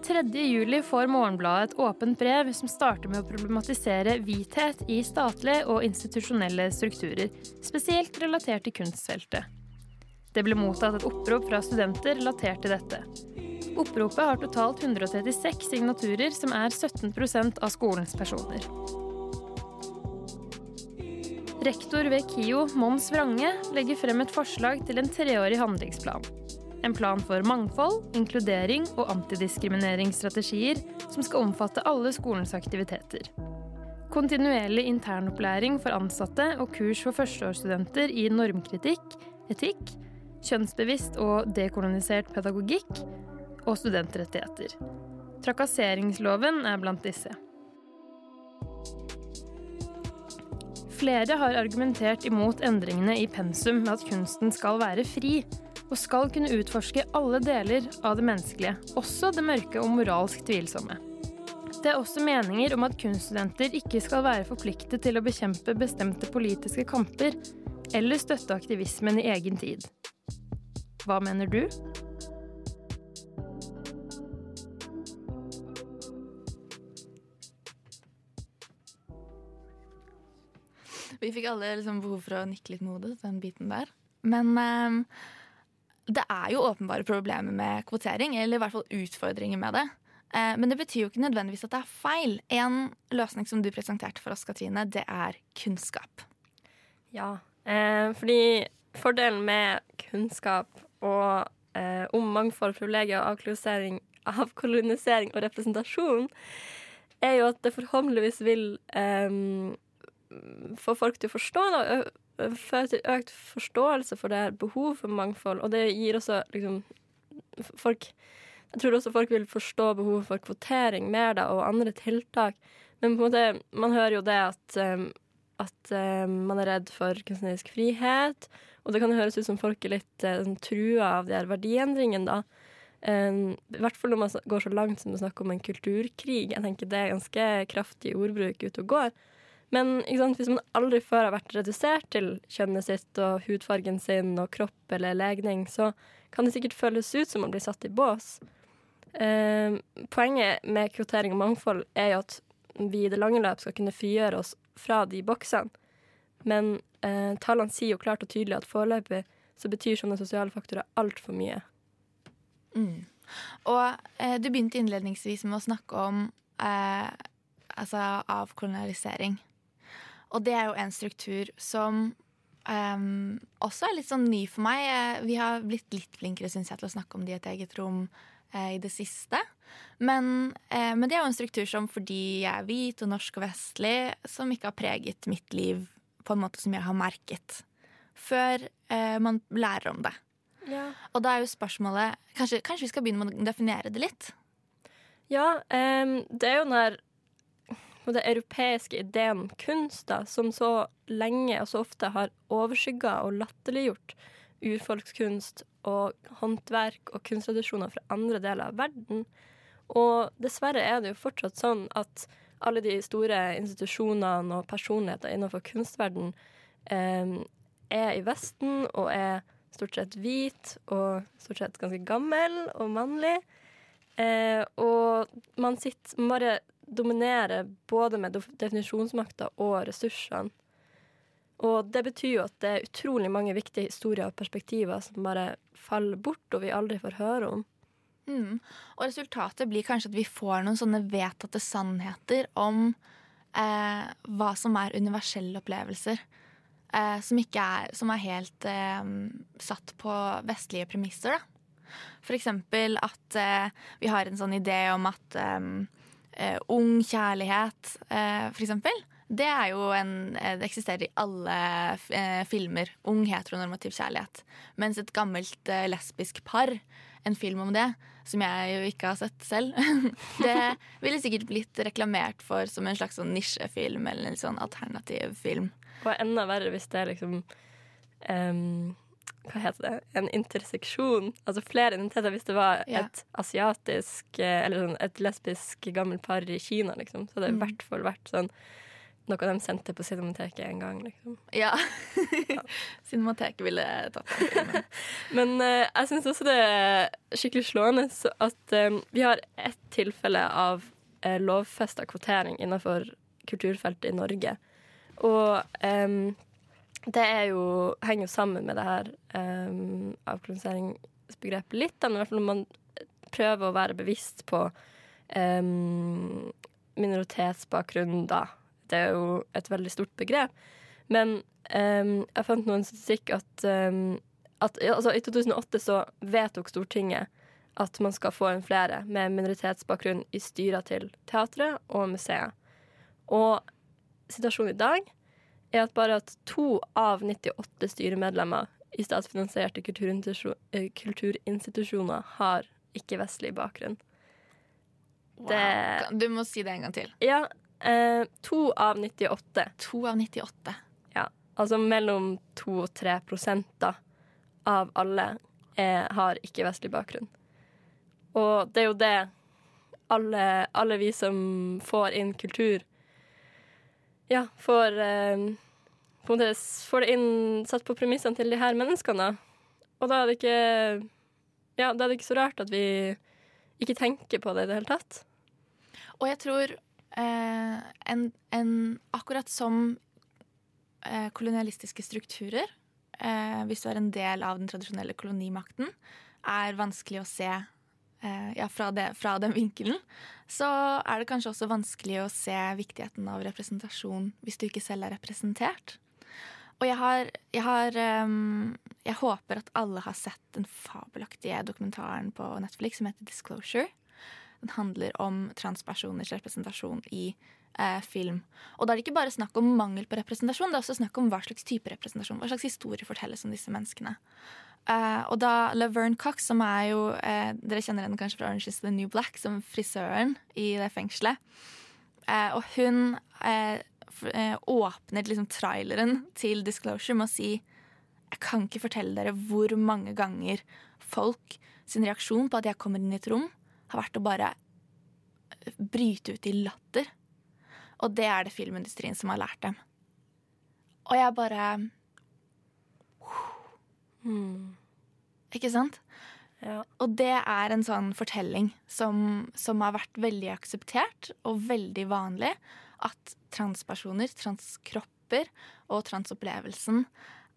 [SPEAKER 8] 3. juli får Morgenbladet et åpent brev som starter med å problematisere hvithet i statlige og institusjonelle strukturer, spesielt relatert til kunstfeltet. Det ble mottatt et opprop fra studenter relatert til dette. Oppropet har totalt 136 signaturer, som er 17% av skolens personer. Rektor ved KIO, Mons Vrange, legger frem et forslag til en treårig handlingsplan. En plan for mangfold, inkludering og antidiskrimineringsstrategier som skal omfatte alle skolens aktiviteter. Kontinuerlig internopplæring for ansatte og kurs for førsteårsstudenter i normkritikk, etikk, kjønnsbevisst og dekolonisert pedagogikk og studentrettigheter. Trakasseringsloven er blant disse. Flere har argumentert imot endringene i pensum med at kunsten skal være fri, og skal kunne utforske alle deler av det menneskelige, også det mørke og moralsk tvilsomme. Det er også meninger om at kunststudenter ikke skal være forpliktet til å bekjempe bestemte politiske kamper, eller støtte aktivismen i egen tid. Hva mener du?
[SPEAKER 1] Vi fikk alle liksom behov for å nikke litt med hodet, den biten der. Men um, det er jo åpenbare problemer med kvotering, eller i hvert fall utfordringer med det. Uh, men det betyr jo ikke nødvendigvis at det er feil. En løsning som du presenterte for oss, Katrine, det er kunnskap.
[SPEAKER 2] Ja, eh, fordi fordelen med kunnskap og eh, om mangfold, privilegier, avkolonisering, avkolonisering og representasjon, er jo at det forhåpentligvis vil eh, få folk til å forstå Da, føre til økt forståelse for det her behov for mangfold. Og det gir også liksom folk Jeg tror også folk vil forstå behovet for kvotering mer da, og andre tiltak. Men på en måte, man hører jo det at, at man er redd for kunstnerisk frihet. Og det kan høres ut som folk er litt sånn, trua av de her verdiendringene, da. I hvert fall når man går så langt som å snakke om en kulturkrig. Jeg tenker Det er ganske kraftig ordbruk ute og går. Men sant, hvis man aldri før har vært redusert til kjønnet sitt og hudfargen sin og kropp eller legning, så kan det sikkert føles ut som man blir satt i bås. Eh, poenget med kvotering og mangfold er jo at vi i det lange løp skal kunne frigjøre oss fra de boksene. Men eh, tallene sier jo klart og tydelig at foreløpig så betyr sånne sosiale faktorer altfor mye.
[SPEAKER 1] Mm. Og eh, du begynte innledningsvis med å snakke om eh, altså avkolonialisering. Og det er jo en struktur som um, også er litt sånn ny for meg. Eh, vi har blitt litt flinkere synes jeg, til å snakke om det i et eget rom eh, i det siste. Men, eh, men, det er jo en struktur som fordi jeg er hvit og norsk og vestlig, som ikke har preget mitt liv på en måte som jeg har merket. Før eh, man lærer om det. Ja. Og da er jo spørsmålet kanskje, kanskje, vi skal begynne med å definere det litt?
[SPEAKER 2] Ja, um, det er jo når den europeiske ideen kunst, da, som så lenge og så ofte har overskygga og latterliggjort urfolkskunst og håndverk og kunsttradisjoner fra andre deler av verden. Og dessverre er det jo fortsatt sånn at alle de store institusjonene og personligheter innenfor kunstverden eh, er i Vesten og er stort sett hvit og stort sett ganske gammel og mannlig. Eh, og man sitter bare dominerer både med definisjonsmakta og ressursene. Og det betyr jo at det er utrolig mange viktige historier og perspektiver som bare faller bort, og vi aldri får høre om.
[SPEAKER 1] Mm. Og resultatet blir kanskje at vi får noen sånne vedtatte sannheter om eh, hva som er universelle opplevelser. Eh, som, er, som, er, helt eh, satt på vestlige premisser. Da. For eksempel at eh, vi har en sånn idé om at eh, ung kjærlighet, eh, for eksempel. Det en eh, Det eksisterer i alle eh, filmer. Ung heteronormativ kjærlighet. Mens et gammelt eh, lesbisk par, en film om det, som jeg jo ikke har sett selv, [LAUGHS] det ville sikkert blitt reklamert for som en slags sånn nisjefilm eller en sånn alternativ film.
[SPEAKER 2] Og enda verre hvis det er liksom em, Hva heter det? En interseksjon. Altså flere identiteter. Hvis det var
[SPEAKER 1] Ja.
[SPEAKER 2] et asiatisk eh, eller sånn, et lesbisk gammelt par i Kina, liksom, så hadde det i
[SPEAKER 1] Mm.
[SPEAKER 2] hvert fall vært sånn noe de sendte på Cinemateket en gang. Liksom.
[SPEAKER 1] Ja. [LAUGHS] Cinemateket ville tatt den. [LAUGHS]
[SPEAKER 2] Men uh, jeg syns også det er skikkelig slående så at um, vi har ett tilfelle av uh, lovfesta kvotering innenfor kulturfeltet i Norge. Og em, det jo, henger jo sammen med det her um, avkoloniseringsbegrepet litt, da, men i hvert fall når man prøver å være bevisst på um, minoritetsbakgrunn, da. Det er jo et veldig stort begrep. Men um, jeg fant noen statistikk at, um, at altså, I 2008 så vedtok Stortinget at man skal få inn flere med minoritetsbakgrunn i styrer til teatre og museer. Og situasjonen i dag er at bare at to av 98 styremedlemmer i statsfinansierte eh, kulturinstitusjoner har ikke-vestlig bakgrunn. Det-
[SPEAKER 1] Du må si det en gang til.
[SPEAKER 2] Ja, eh, to av 98.
[SPEAKER 1] To av 98.
[SPEAKER 2] Ja, altså mellom 2 og 3 prosent da, av alle er, har ikke-vestlig bakgrunn. Og det er jo det alle, alle vi som får inn kultur, ja, får eh, på en måte får det inn satt på premissene til de her menneskene. Og da er det ikke Ja, da er det ikke så rart at vi ikke tenker på det i det hele tatt.
[SPEAKER 1] Og jeg tror eh, en, en, akkurat som eh, kolonialistiske strukturer, eh, hvis du er en del av den tradisjonelle kolonimakten, er vanskelig å se eh, ja, fra, det, fra den vinkelen, så er det kanskje også vanskelig å se viktigheten av representasjon hvis du ikke selv er representert. Og jeg har, jeg har um, Jeg håper at alle har sett den fabelaktige dokumentaren på Netflix som heter Disclosure. Den handler om transpersoners representasjon i eh, film. Og da er det ikke bare snakk om mangel på representasjon, det er også snakk om hva slags type representasjon. Hva slags historie fortelles om disse menneskene. Eh, og da Laverne Cox, som er jo eh, Dere kjenner henne kanskje fra Orange is the New Black, som frisøren i det fengselet. Eh, og hun eh, åpner liksom traileren til Disclosure med å si Jeg kan ikke fortelle dere hvor mange ganger folk sin reaksjon på at jeg kommer inn i et rom, har vært å bare eh, bryte ut i latter. Og det er det filmindustrien som har lært dem. Og jeg bare Ikke sant? Og det er en sånn fortelling som, som har vært veldig akseptert og veldig vanlig. At transpersoner, transkropper og transopplevelsen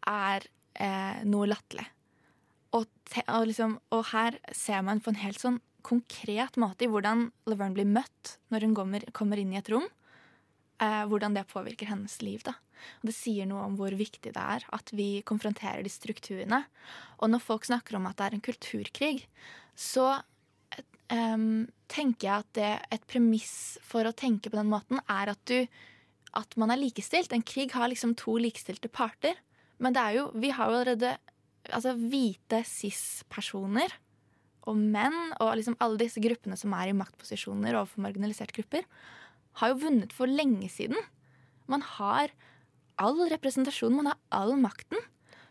[SPEAKER 1] er eh, noe latterlig. Og, og, liksom, og her ser man på en helt sånn konkret måte i hvordan Laverne blir møtt når hun kommer, kommer inn i et rom. Eh, hvordan det påvirker hennes liv. Da. Og det sier noe om hvor viktig det er at vi konfronterer de strukturene. Og når folk snakker om at det er en kulturkrig, så em, tenker jeg at det, et premiss for å tenke på den måten er at, du, at man er likestilt. En krig har liksom to likestilte parter. Men det er jo, vi har jo allerede altså, hvite cis-personer og menn og liksom alle disse gruppene som er i maktposisjoner overfor marginaliserte grupper, har jo vunnet for lenge siden. Man har all representasjon, man har all makten.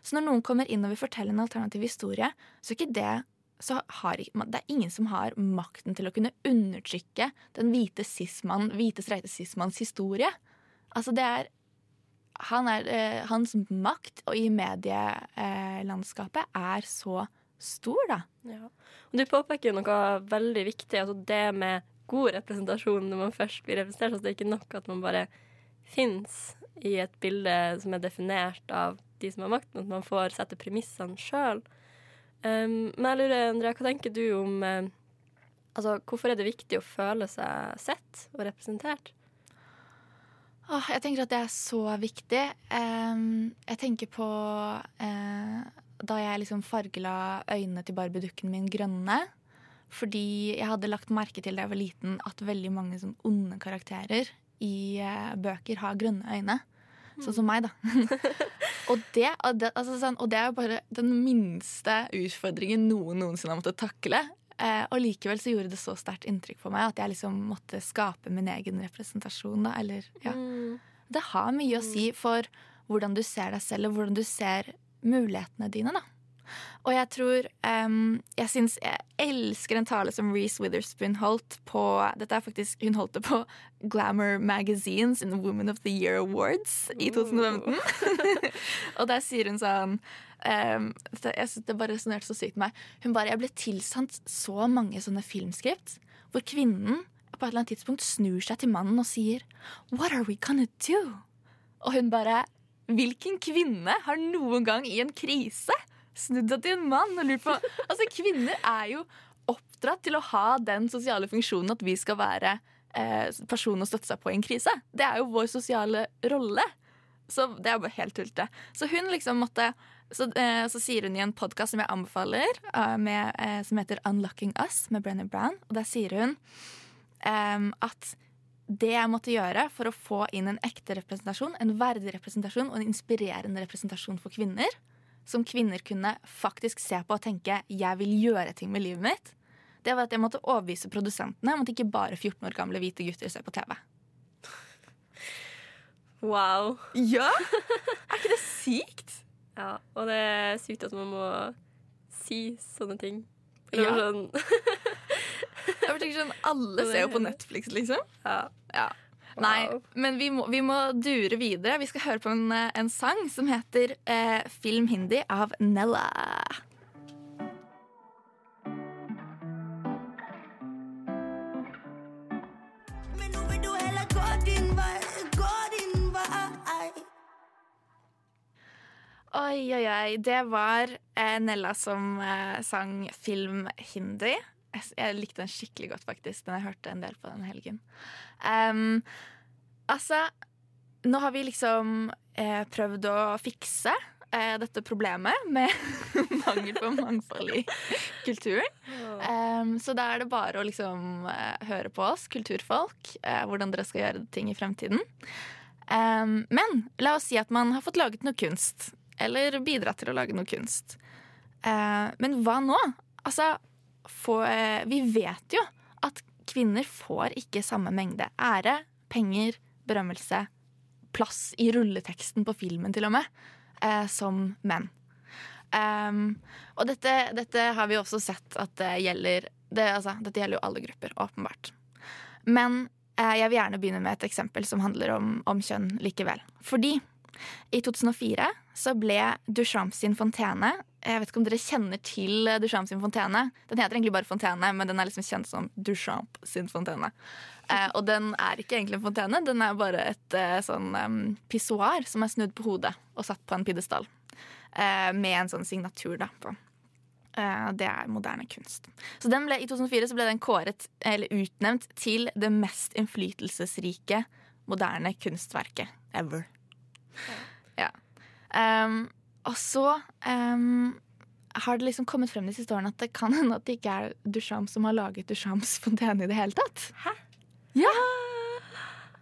[SPEAKER 1] Så når noen kommer inn og vil fortelle en alternativ historie, så er ikke det så har Det er ingen som har makten til å kunne undertrykke den hvite cis-mann, hvite streite cis-manns historie. Altså det er han er, eh, Hans makt og i medielandskapet er så stor, da.
[SPEAKER 2] Ja. Og du påpeker noe veldig viktig, altså det med god representasjon når man først blir representert. Altså det er ikke nok at man bare fins i et bilde som er definert av de som har makten, at man får sette premissene sjøl. Um, men jeg lurer, Andrea, hva tenker du om eh, Altså, hvorfor er det viktig å føle seg sett og representert?
[SPEAKER 1] Åh, jeg tenker at det er så viktig. Um, jeg tenker på uh, da jeg liksom fargela øynene til barbiedukken min grønne. Fordi jeg hadde lagt merke til da jeg var liten at veldig mange sånn onde karakterer i uh, bøker har grønne øyne. Sånn som meg, da. [LAUGHS] og, det, altså, sånn, og det er jo bare den minste utfordringen noen noensinne har måttet takle. Eh, og likevel så gjorde det så sterkt inntrykk på meg at jeg liksom måtte skape min egen representasjon. Da, eller, ja. Det har mye å si for hvordan du ser deg selv, og hvordan du ser mulighetene dine. da. Og jeg tror um, Jeg syns jeg elsker en tale som Reece Witherspoon holdt på Dette er faktisk, Hun holdt det på Glamour Magazines in the Woman of the Year Awards i 2015. [LAUGHS] og der sier hun sånn um, Jeg synes Det bare resonnerte så sykt med meg. Hun bare Jeg ble tilsendt så mange sånne filmskript hvor kvinnen på et eller annet tidspunkt snur seg til mannen og sier What are we gonna do? Og hun bare Hvilken kvinne har noen gang i en krise snudd deg til en mann og lurt på Altså, kvinner er jo oppdratt til å ha den sosiale funksjonen at vi skal være eh, personen å støtte seg på i en krise. Det er jo vår sosiale rolle. Så det er bare helt tullete. Så hun liksom måtte så, eh, så sier hun i en podkast som jeg anbefaler, eh, med, eh, som heter 'Unlocking Us' med Brenner Brown, og der sier hun em, at det jeg måtte gjøre for å få inn en ekte representasjon, en verdig representasjon og en inspirerende representasjon for kvinner, som kvinner kunne faktisk se på og tenke 'jeg vil gjøre ting med livet mitt', det var at jeg måtte overbevise produsentene om at ikke bare 14 år gamle hvite gutter ser på TV.
[SPEAKER 2] Wow.
[SPEAKER 1] Ja? Er ikke det sykt?
[SPEAKER 2] Ja, og det er sykt at man må si sånne ting. Eller
[SPEAKER 1] Ja.
[SPEAKER 2] sånn
[SPEAKER 1] Jeg tenker sånn, Alle [LAUGHS] ser jo på Netflix, liksom.
[SPEAKER 2] Ja. Ja.
[SPEAKER 1] Nei, men vi må, vi må dure videre. Vi skal høre på en, en sang som heter eh, Film Hindi av Nella. Oi, oi, oi. Det var eh, Nella som eh, sang film hindi. Jeg, likte den skikkelig godt, faktisk. Den jeg hørte en del på den helgen. Um, altså, nå har vi liksom eh, prøvd å fikse eh, dette problemet med [LAUGHS] mangel på mangfold i kulturen. Um, så da er det bare å liksom eh, høre på oss, kulturfolk, eh, hvordan dere skal gjøre ting i fremtiden. Um, men la oss si at man har fått laget noe kunst. Eller bidratt til å lage noe kunst. Eh, men hva nå? Altså, få- eh, vi vet jo at kvinner får ikke samme mengde ære, penger, berømmelse, plass i rulleteksten på filmen til og med, eh, som menn. Um, og dette, dette har vi også sett at det gjelder det, altså, Dette gjelder jo alle grupper, åpenbart. Men eh, jeg vil gjerne begynne med et eksempel som handler om, om kjønn likevel. Fordi i 2004 så ble Duchamp sin fontene Jeg vet ikke om dere kjenner til Duchamp sin fontene. Den heter egentlig bare Fontene, men den er liksom kjent som Duchamp sin fontene. Eh, og den er ikke egentlig en fontene, den er bare et eh, sånn um, pissoar som er snudd på hodet og satt på en pidestall. Eh, med en sånn signatur da på. Eh, det er moderne kunst. Så ble, I 2004 så ble den kåret, eller utnevnt til det mest innflytelsesrike moderne kunstverket ever. Ja. Um, og så um, har det liksom kommet frem de siste årene at det kan hende at det ikke er Duchamp som har laget Duchamps fontene i det hele tatt. Hæ? Ja!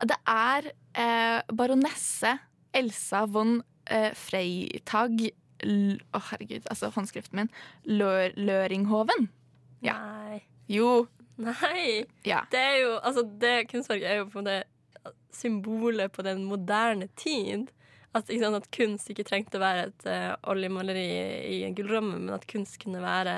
[SPEAKER 1] Det er eh, baronesse Elsa von eh, Freitag L Å, herregud, altså håndskriften min. Lør Løringhoven. Ja.
[SPEAKER 2] Nei.
[SPEAKER 1] Jo.
[SPEAKER 2] Nei!
[SPEAKER 1] Ja.
[SPEAKER 2] Det er jo, altså det kunstverket er jo på måte symbolet på den moderne tid. At, sant, at kunst ikke trengte å være et uh, oljemaleri i en gullramme, men at kunst kunne være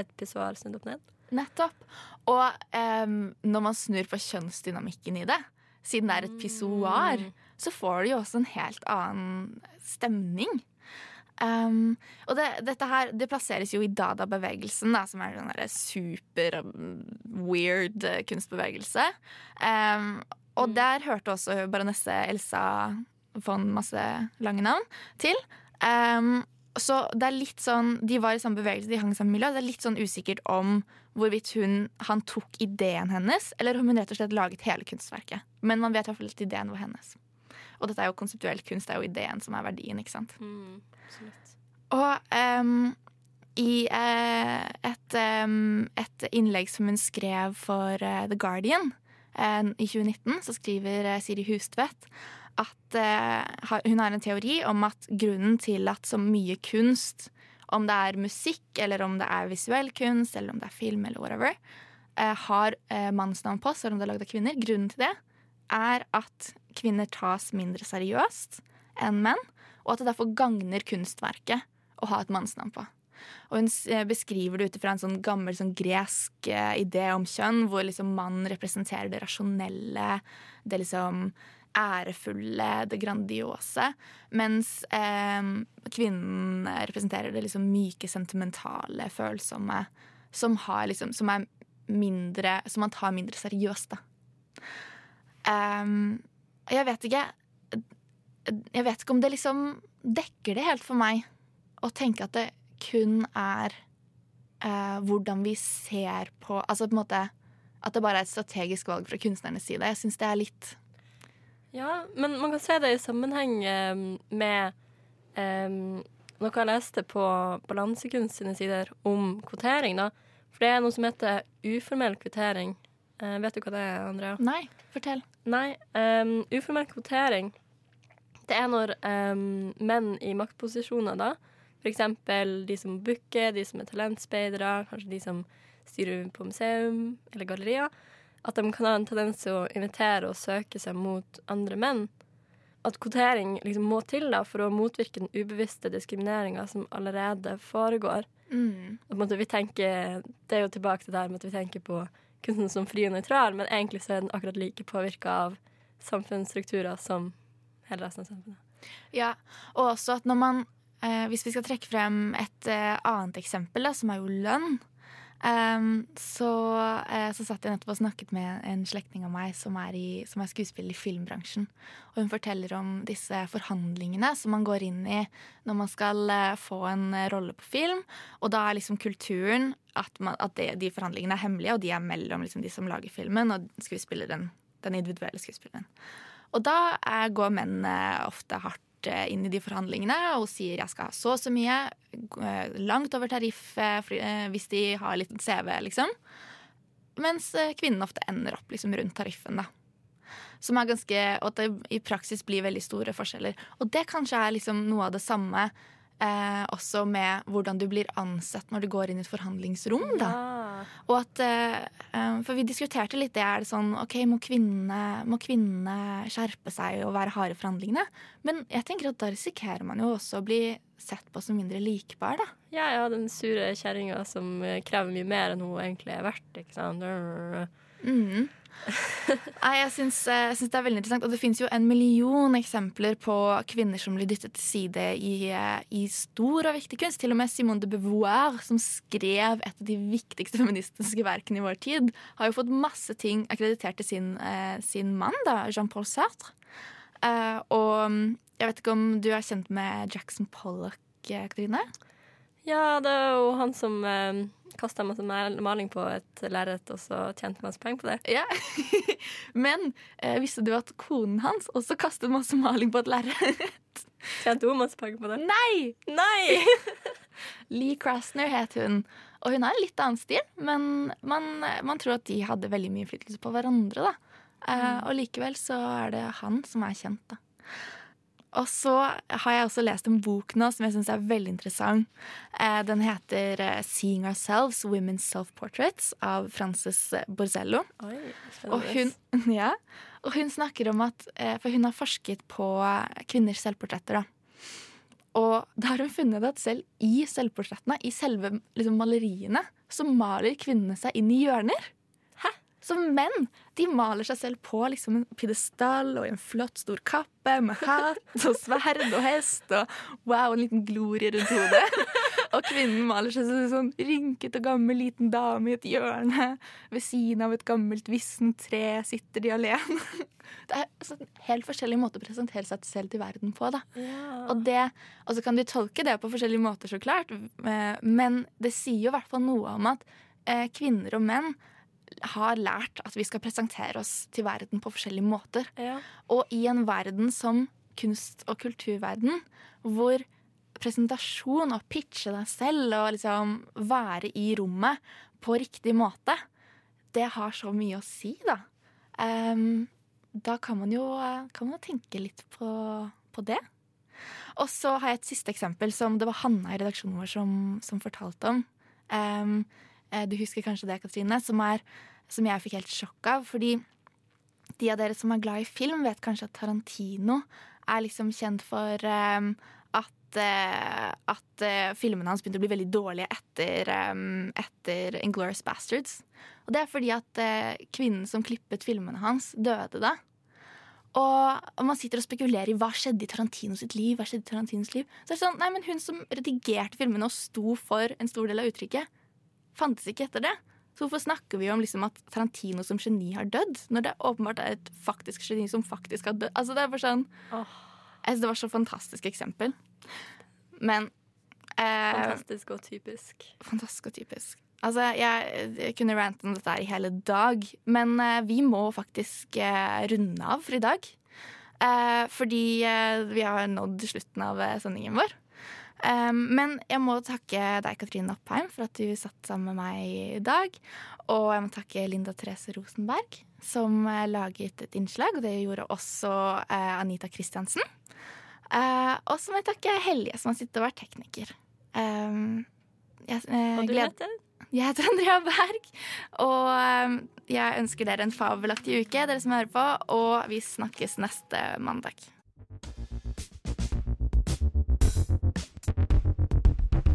[SPEAKER 2] et pissoar snudd opp ned.
[SPEAKER 1] Nettopp. Og um, når man snur på kjønnsdynamikken i det, siden det er et pissoar, så får du jo også en helt annen stemning. Um, og det, dette her det plasseres jo i Dada-bevegelsen, da, som er en sånn super um, weird eh, kunstbevegelse. Um, og der hørte også baronesse Elsa von masse lange navn til. Um, så det er litt sånn De var i samme bevegelse, de hang i samme miljø. Det er litt sånn usikkert om hvorvidt hun, han tok ideen hennes, eller om hun rett og slett laget hele kunstverket. Men man vet i hvert fall at ideen var hennes. Og dette er jo konseptuell kunst, det er jo ideen som er verdien, ikke sant.
[SPEAKER 2] absolutt.
[SPEAKER 1] Og um, i eh, et, um, et innlegg som hun skrev for uh, The Guardian uh, i 2019, så skriver uh, Siri Hustvedt at uh, hun har en teori om at grunnen til at så mye kunst, om det er musikk, eller om det er visuell kunst, eller om det er film, eller whatever, uh, har uh, mannsnavn på, selv om det er lagd av kvinner. Grunnen til det er at kvinner tas mindre seriøst enn menn, og at det derfor gagner kunstverket å ha et mannsnavn på. Og hun beskriver det ut fra en sånn gammel sånn gresk idé om kjønn, hvor liksom mannen representerer det rasjonelle, det liksom ærefulle, det grandiose, mens eh, kvinnen representerer det liksom myke, sentimentale, følsomme, som, har liksom, som er mindre Som man tar mindre seriøst, da. Um, jeg vet ikke Jeg vet ikke om det liksom dekker det helt for meg å tenke at det kun er eh, hvordan vi ser på Altså på en måte at det bare er et strategisk valg fra kunstnernes side. Jeg syns det er litt
[SPEAKER 2] Ja, men man kan se det i sammenheng eh, med um, noe jeg leste på Balansekunst sine sider om kvotering. da. For det er noe som heter uformell kvotering. Uh, vet du hva det er, Andrea?
[SPEAKER 1] Nei, fortell.
[SPEAKER 2] Nei, um, uformell kvotering det er når um, menn i maktposisjoner, da, eksempel de som booker, de som er talentspeidere, kanskje de som styrer på museum eller gallerier, at de kan ha en tendens til å invitere og søke seg mot andre menn. At kvotering liksom må til da, for å motvirke den ubevisste diskrimineringa som allerede foregår.
[SPEAKER 1] Mm.
[SPEAKER 2] At vi tenker, Det er jo tilbake til det her med at vi tenker på kunsten som fri og nøytral, men egentlig så er den akkurat like påvirka av samfunnsstrukturer som hele resten av samfunnet.
[SPEAKER 1] Ja, og også at når man eh, Hvis vi skal trekke frem et eh, annet eksempel, da, som er jo lønn, ehm, så, uh, så satt jeg nettopp og snakket med en slektning av meg som er, i, som er skuespiller i filmbransjen. Og hun forteller om disse forhandlingene som man går inn i når man skal uh, få en eh, rolle på film. Og da er liksom kulturen at, man, at det, de forhandlingene er hemmelige, og de er mellom liksom, de som lager filmen, og skuespilleren, den individuelle skuespilleren. Og da går menn ofte hardt eh, inn i de forhandlingene og sier jeg skal ha så og så mye, eh, langt over tariff eh, hvis de har litt CV, liksom. Mens kvinnen ofte ender opp liksom rundt tariffen, da. Som er ganske, og at det i praksis blir veldig store forskjeller. Og det kanskje er liksom noe av det samme eh, også med hvordan du blir ansett når du går inn i et forhandlingsrom. da. Og at, eh, eh, for vi diskuterte litt det. Er det sånn OK, må kvinnene, må kvinnene skjerpe seg og være harde i forhandlingene? Men jeg tenker at da risikerer man jo også å bli sett på som mindre likbar, da.
[SPEAKER 2] Ja, ja, den sure kjerringa som krever mye mer enn hun egentlig er verdt. ikke sant?
[SPEAKER 1] Mhm. Nei, eh, jeg syns det er veldig interessant. Og det fins jo en million eksempler på kvinner som blir dyttet til side i, eh, i stor og viktig kunst. Til og med Simone de Beauvoir, som skrev et av de viktigste [LAUGHS] feministiske verkene i vår tid, har jo fått masse ting akkreditert til sin, eh, sin mann, da, Jean-Paul Sartre. Og mm, jeg vet ikke om du er kjent med Jackson Pollock, Katrine?
[SPEAKER 2] Ja, det er jo han som kasta masse maling på et lerret, og så tjente masse penger på det.
[SPEAKER 1] Ja. [LAUGHS] Men eh, visste du at konen hans også kastet masse maling på et lerret? [LAUGHS]
[SPEAKER 2] Tjente hun masse penger på det?
[SPEAKER 1] Nei!
[SPEAKER 2] Nei! [LAUGHS]
[SPEAKER 1] Lee Krasner het hun. Og hun har en litt annen stil, men man, man tror at de hadde veldig mye innflytelse på hverandre. da. Eh, og likevel så er det han som er kjent, da. Og så har jeg også lest en bok nå som jeg syns er veldig interessant. Eh, den heter eh, 'Seeing Ourselves Women's Self-Portraits' av Frances Borzello.
[SPEAKER 2] Oi,
[SPEAKER 1] Og hun, [LAUGHS] ja, og hun snakker om at eh, For hun har forsket på kvinners selvportretter. da. Og da har hun funnet at selv i selvportrettene, i selve liksom, maleriene, så maler kvinnene seg inn i hjørner. Så menn de maler seg selv på liksom, en pidestall og i en flott, stor kappe med hatt og sverd og hest og wow, en liten glorie rundt hodet. Og kvinnen maler seg som en sånn rynket og gammel liten dame i et hjørne. Ved siden av et gammelt vissent tre sitter de alene. Det er altså en helt forskjellig måte å presentere seg selv til verden på. da. Og, det, og så kan de tolke det på forskjellige måter, så klart. eh, Men det sier jo i hvert fall noe om at eh, kvinner og menn har lært at vi skal presentere oss til verden på forskjellige måter. Og i en verden som kunst- og kulturverden, hvor presentasjon og pitche deg selv og liksom være i rommet på riktig måte, det har så mye å si, da. Um, da kan man jo kan man tenke litt på, på det. Og så har jeg et siste eksempel som det var Hanna i redaksjonen vår som, som fortalte om. Eh, du husker kanskje det, Katrine, som, er, som jeg fikk helt sjokk av. Fordi de av dere som er glad i film, vet kanskje at Tarantino er liksom kjent for um, at, uh, at uh, filmene hans begynte å bli veldig dårlige etter, um, etter Inglourious Bastards. Og det er fordi at uh, kvinnen som klippet filmene hans, døde da. Og man sitter og spekulerer i hva skjedde i Tarantino sitt liv. Hva skjedde i Tarantinos liv Så er det sånn, nei, men Hun som redigerte filmene og sto for en stor del av uttrykket, fantes ikke etter det. Så hvorfor snakker vi om liksom at Tarantino som geni har dødd, når det åpenbart er et faktisk geni som faktisk har dødd? Altså, det er bare sånn Jeg synes Det var så fantastisk eksempel. Men eh,
[SPEAKER 2] Fantastisk og typisk.
[SPEAKER 1] Fantastisk og typisk. Altså, jeg, jeg kunne rante om dette her i hele dag, men eh, vi må faktisk eh, runde av for i dag. Eh, fordi eh, vi har nådd slutten av eh, sendingen vår. Eh, men jeg må takke deg, Katrine Oppheim, for at du satt sammen med meg i dag. Og jeg må takke Linda Therese Rosenberg, som eh, laget et innslag. Og det gjorde også uh, Anita Kristiansen. Uh, og så må jeg takke Helje, som har sittet og vært tekniker. Um, jeg,
[SPEAKER 2] Og du heter?
[SPEAKER 1] jeg heter Andrea Berg, og um, jeg ønsker dere en fabelaktig uke, dere som hører på, og vi snakkes neste mandag.